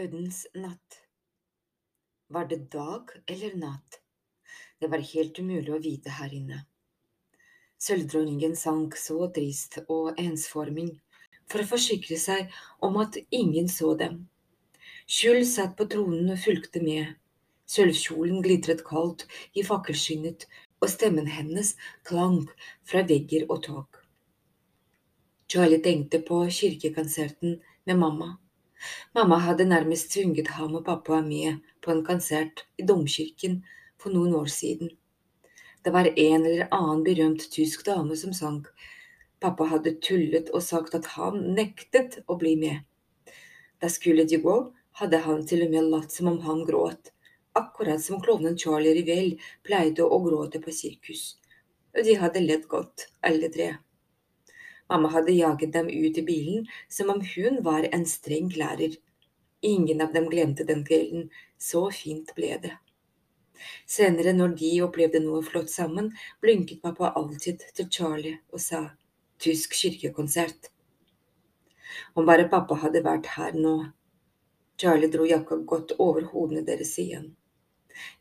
Dødens natt. Var det dag eller natt? Det var helt umulig å vite her inne. Sølvdronningen sank så trist og ensforming for å forsikre seg om at ingen så dem. Skjul satt på tronen og fulgte med. Sølvkjolen glitret kaldt i fakkelskinnet, og stemmen hennes klang fra vegger og tak. Charlie tenkte på kirkekonserten med mamma. Mamma hadde nærmest tvunget ham og pappa med på en konsert i domkirken for noen år siden. Det var en eller annen berømt tysk dame som sang. Pappa hadde tullet og sagt at han nektet å bli med. Da skulle de gå, hadde han til og med latt som om han gråt, akkurat som klovnen Charlie Rivell pleide å gråte på sirkus. Og de hadde lett godt, alle tre. Mamma hadde jaget dem ut i bilen som om hun var en streng lærer. Ingen av dem glemte den kvelden, så fint ble det. Senere, når de opplevde noe flott sammen, blinket pappa alltid til Charlie og sa tysk kirkekonsert. Om bare pappa hadde vært her nå. Charlie dro jakka godt over hodene deres igjen.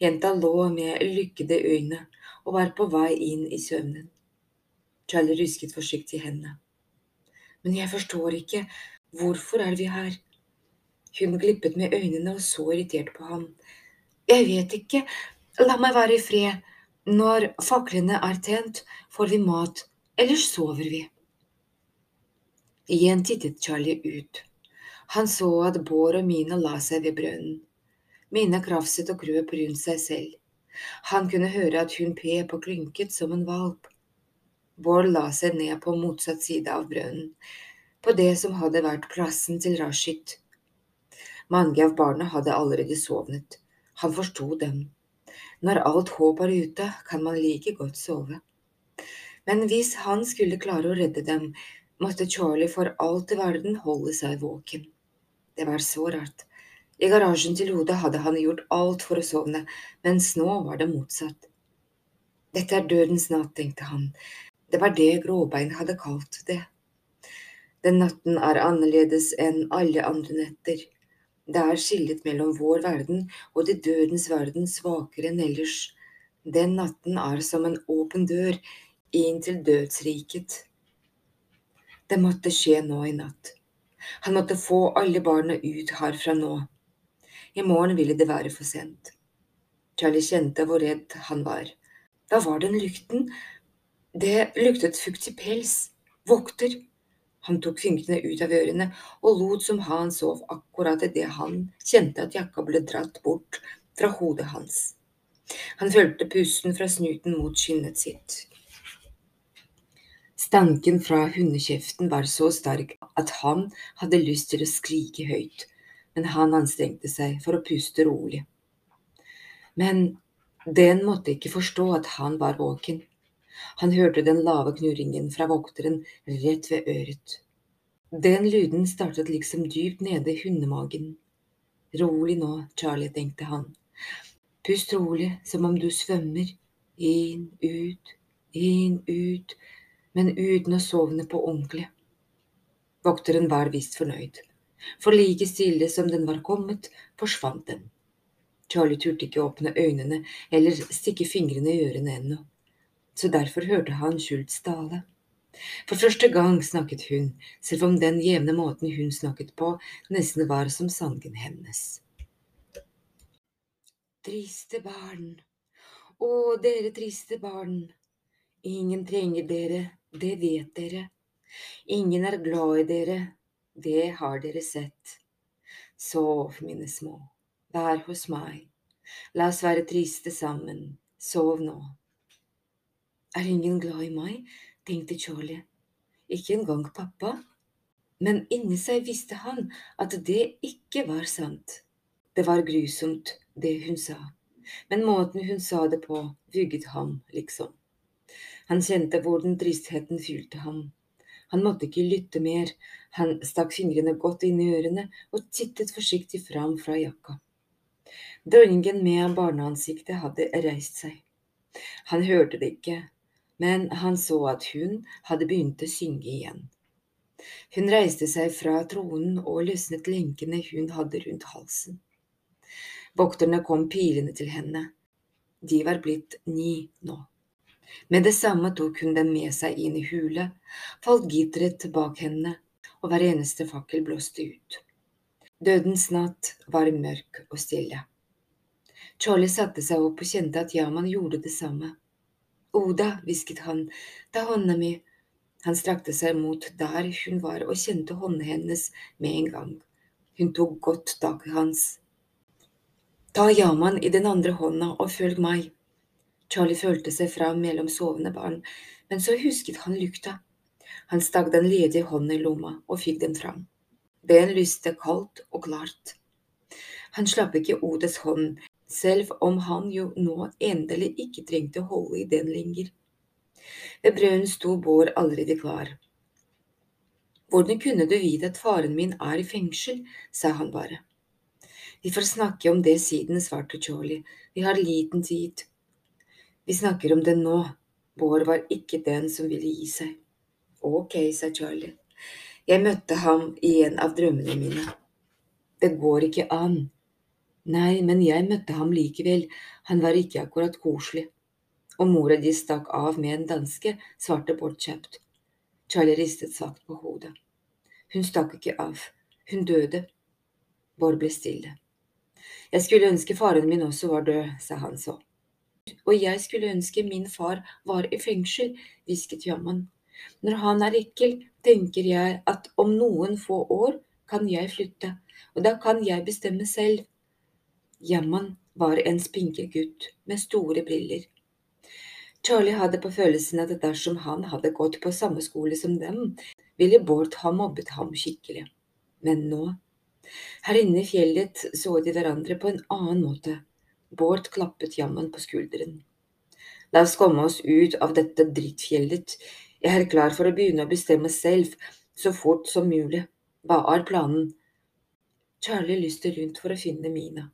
Jenta lå med lykkede øyne og var på vei inn i søvnen. Charlie rusket forsiktig i hendene. Men jeg forstår ikke, hvorfor er vi her? Hun glippet med øynene og så irritert på ham. Jeg vet ikke, la meg være i fred. Når faklene er tent, får vi mat, ellers sover vi. Igjen tittet Charlie ut. Han så at Bård og Mina la seg ved brønnen. Mina krafset og krøp rundt seg selv. Han kunne høre at hun pep og klynket som en valp. Bård la seg ned på motsatt side av brønnen, på det som hadde vært plassen til Rashid. Mange av barna hadde allerede sovnet. Han forsto dem. Når alt håp er ute, kan man like godt sove. Men hvis han skulle klare å redde dem, måtte Charlie for alt i verden holde seg våken. Det var så rart. I garasjen til hodet hadde han gjort alt for å sovne, mens nå var det motsatt. Dette er dødens natt, tenkte han. Det var det Gråbein hadde kalt det. Den natten er annerledes enn alle andre netter. Det er skillet mellom vår verden og de dødens verden svakere enn ellers. Den natten er som en åpen dør inn til dødsriket. Det måtte skje nå i natt. Han måtte få alle barna ut herfra nå. I morgen ville det være for sent. Charlie kjente hvor redd han var. Da var den lukten det luktet fuktig pels. Vokter. Han tok fingrene ut av ørene og lot som han sov akkurat idet han kjente at jakka ble dratt bort fra hodet hans. Han følte pusten fra snuten mot skinnet sitt. Stanken fra hundekjeften var så sterk at han hadde lyst til å skrike høyt, men han anstrengte seg for å puste rolig. Men den måtte ikke forstå at han var våken. Han hørte den lave knurringen fra vokteren rett ved øret. Den lyden startet liksom dypt nede i hundemagen. Rolig nå, Charlie, tenkte han. Pust rolig, som om du svømmer. Inn, ut, inn, ut, men uten å sovne på ordentlig. Vokteren var visst fornøyd, for like stille som den var kommet, forsvant den. Charlie turte ikke åpne øynene eller stikke fingrene i ørene ennå så derfor hørte han Schultz tale. For første gang snakket hun, selv om den jevne måten hun snakket på, nesten var som sangen hennes. Triste barn, å, dere triste barn, ingen trenger dere, det vet dere, ingen er glad i dere, det har dere sett. Sov, mine små, vær hos meg, la oss være triste sammen, sov nå. Er ingen glad i meg? tenkte Charlie. Ikke engang pappa. Men inni seg visste han at det ikke var sant. Det var grusomt, det hun sa, men måten hun sa det på, vugget ham, liksom. Han kjente hvordan tristheten fylte ham. Han måtte ikke lytte mer, han stakk fingrene godt inn i ørene og tittet forsiktig fram fra jakka. Dronningen med barneansiktet hadde reist seg. Han hørte det ikke, men han så at hun hadde begynt å synge igjen. Hun reiste seg fra tronen og løsnet lenkene hun hadde rundt halsen. Vokterne kom pilende til henne. De var blitt ni nå. Med det samme tok hun dem med seg inn i hule, falt gitteret bak henne, og hver eneste fakkel blåste ut. Dødens natt var mørk og stille. Charlie satte seg opp og kjente at Yaman gjorde det samme. Oda, hvisket han, ta hånda mi. Han strakte seg mot der hun var og kjente hånda hennes med en gang. Hun tok godt tak i hans. Ta Yaman i den andre hånda og følg meg. Charlie følte seg fram mellom sovende barn, men så husket han lykta. Han stakk den ledige hånda i lomma og fikk den fram. Den lyste kaldt og klart. Han slapp ikke Odes hånd, selv om han jo nå endelig ikke trengte å holde i den lenger. Ved brønnen sto Bård allerede klar. Hvordan kunne du vite at faren min er i fengsel, sa han bare. Vi får snakke om det siden, svarte Charlie, vi har liten tid. Vi snakker om det nå, Bård var ikke den som ville gi seg. Ok, sa Charlie, jeg møtte ham i en av drømmene mine. Det går ikke an, Nei, men jeg møtte ham likevel, han var ikke akkurat koselig. Og mora di stakk av med en danske, svarte Bård kjapt. Charlie ristet svakt på hodet. Hun stakk ikke av, hun døde. Bård ble stille. Jeg skulle ønske faren min også var død, sa han så. Og jeg skulle ønske min far var i fengsel, hvisket jammen. Når han er ekkel, tenker jeg at om noen få år kan jeg flytte, og da kan jeg bestemme selv. Jamman var en spinkel gutt med store briller. Charlie hadde på følelsen at dersom han hadde gått på samme skole som dem, ville Bård ha mobbet ham skikkelig. Men nå, her inne i fjellet, så de hverandre på en annen måte. Bård klappet Jamman på skulderen. La oss komme oss ut av dette drittfjellet. Jeg er klar for å begynne å bestemme selv, så fort som mulig. Hva er planen? Charlie lyste rundt for å finne Mina.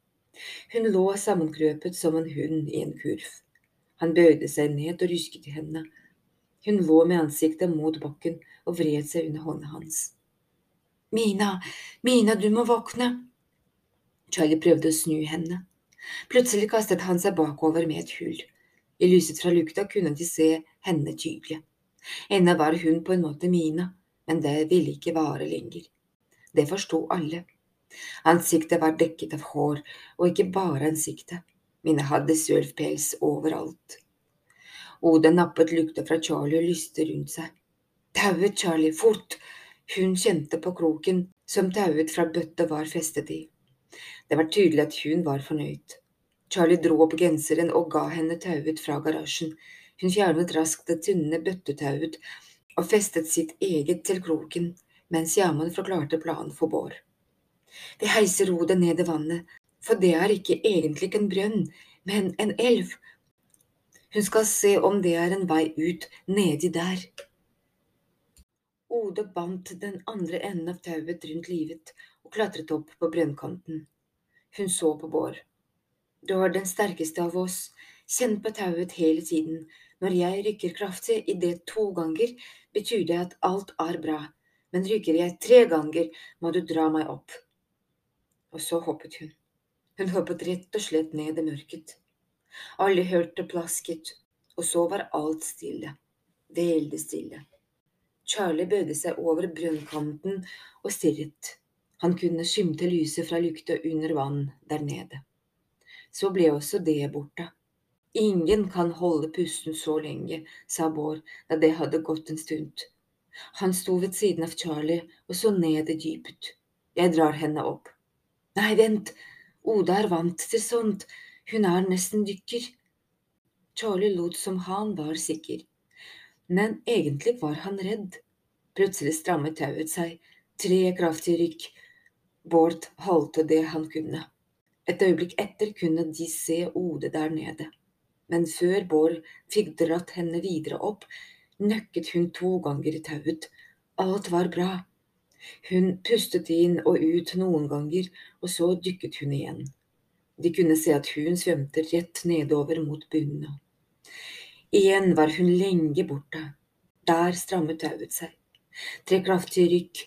Hun lå sammenkrøpet som en hund i en kurv. Han bøyde seg ned og rysket i henne. Hun lå med ansiktet mot bakken og vred seg under hånda hans. Mina, Mina, du må våkne! Charlie prøvde å snu henne. Plutselig kastet han seg bakover med et hull. I lyset fra lukta kunne de se henne tydelig. Ennå var hun på en måte Mina, men det ville ikke vare lenger. Det forsto alle. Ansiktet var dekket av hår, og ikke bare ansiktet. Mine hadde sølvpels overalt. Oda nappet lukta fra Charlie og lyste rundt seg. Tauet, Charlie, fort! Hun kjente på kroken som tauet fra bøtta var festet i. Det var tydelig at hun var fornøyd. Charlie dro opp genseren og ga henne tauet fra garasjen. Hun fjernet raskt det tynne bøttetauet og festet sitt eget til kroken, mens Jamon forklarte planen for Bård. Vi heiser hodet ned i vannet, for det er ikke egentlig en brønn, men en elv. Hun skal se om det er en vei ut nedi der. Ode bandt den andre enden av tauet rundt livet og klatret opp på brønnkanten. Hun så på Bård. Du er den sterkeste av oss, kjenn på tauet hele tiden. Når jeg rykker kraftig i det to ganger, betyr det at alt er bra, men rykker jeg tre ganger, må du dra meg opp og så hoppet hun. Hun hoppet rett og slett ned i mørket. Alle hørte plasket, og så var alt stille, veldig stille. Charlie bøyde seg over brønnkanten og stirret. Han kunne skimte lyset fra lykta under vann der nede. Så ble også det borte. Ingen kan holde pusten så lenge, sa Bård da det hadde gått en stund. Han sto ved siden av Charlie og så ned i dypet. Jeg drar henne opp. Nei, vent, Oda er vant til sånt, hun er nesten dykker. Charlie lot som han var sikker, men egentlig var han redd. Plutselig strammet tauet seg, tre kraftige rykk. Bård halte det han kunne. Et øyeblikk etter kunne de se Ode der nede, men før Bård fikk dratt henne videre opp, nøkket hun to ganger i tauet. Alt var bra. Hun pustet inn og ut noen ganger, og så dykket hun igjen. De kunne se at hun svømte rett nedover mot bunnen. Igjen var hun lenge borte. Der strammet tauet seg. Tre kraftige rykk.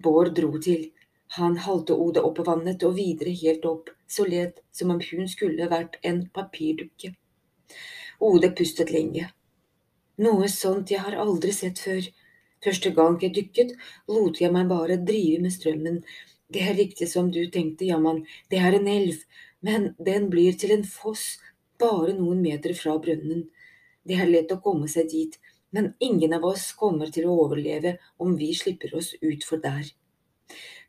Bård dro til. Han halte Ode opp på vannet og videre helt opp, så let som om hun skulle vært en papirdukke. Ode pustet lenge. Noe sånt jeg har aldri sett før. Første gang jeg dykket, lot jeg meg bare drive med strømmen. Det er riktig som du tenkte, jamman, det er en elv, men den blir til en foss bare noen meter fra brønnen. Det er lett å komme seg dit, men ingen av oss kommer til å overleve om vi slipper oss utfor der.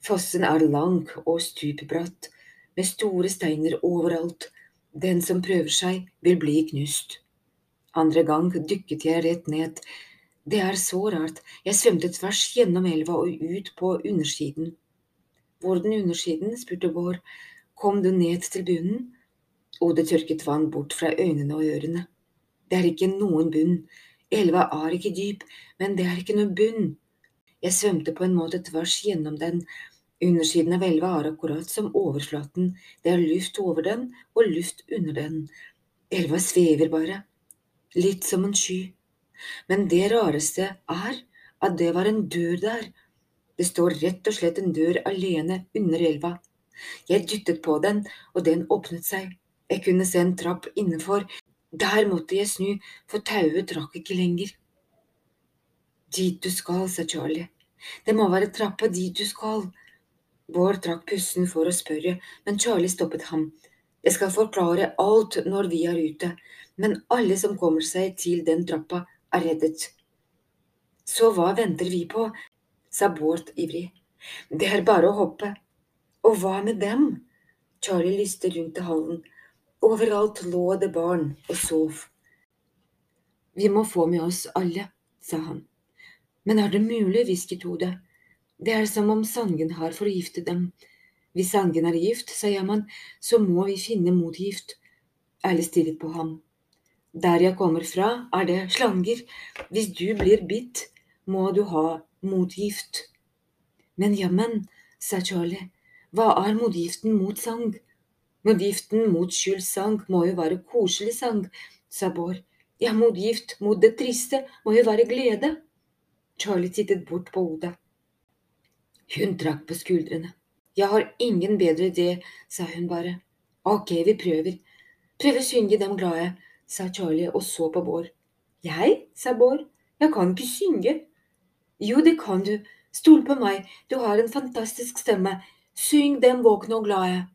Fossen er lang og stupbratt, med store steiner overalt. Den som prøver seg, vil bli knust. Andre gang dykket jeg rett ned. Det er så rart, jeg svømte tvers gjennom elva og ut på undersiden. Hvordan undersiden? spurte Bård. Kom du ned til bunnen? Ode tørket vann bort fra øynene og ørene. Det er ikke noen bunn. Elva er ikke dyp, men det er ikke noen bunn. Jeg svømte på en måte tvers gjennom den. Undersiden av elva er akkurat som overflaten, det er luft over den og luft under den. Elva svever bare, litt som en sky. Men det rareste er at det var en dør der. Det står rett og slett en dør alene under elva. Jeg dyttet på den, og den åpnet seg. Jeg kunne se en trapp innenfor, der måtte jeg snu, for tauet trakk ikke lenger. Dit du skal, sa Charlie. Det må være trappa dit du skal. Bård trakk pusten for å spørre, men Charlie stoppet ham. Jeg skal forklare alt når vi er ute, men alle som kommer seg til den trappa, er reddet. Så hva venter vi på? sa Bård ivrig. Det er bare å hoppe. Og hva med dem? Charlie lyste rundt i hallen. Overalt lå det barn og sov. Vi må få med oss alle, sa han. Men er det mulig, hvisket hodet. Det er som om Sangen har forgiftet dem. Hvis Sangen er gift, sa Yaman, så må vi finne motgift. Alle stirret på ham. Der jeg kommer fra, er det slanger. Hvis du blir bitt, må du ha motgift. Men jammen, sa Charlie, hva er motgiften mot sang? Motgiften mot skyldssang må jo være koselig sang, sa Bård. Ja, motgift mot det triste må jo være glede. Charlie tittet bort på Oda. Hun trakk på skuldrene. Jeg har ingen bedre idé, sa hun bare. Ok, vi prøver. Prøv å synge dem glade, sa Charlie og så på Bård. Jeg, sa Bård, jeg kan ikke synge. Jo, det kan du. Stol på meg, du har en fantastisk stemme. Syng Den våkne og glade.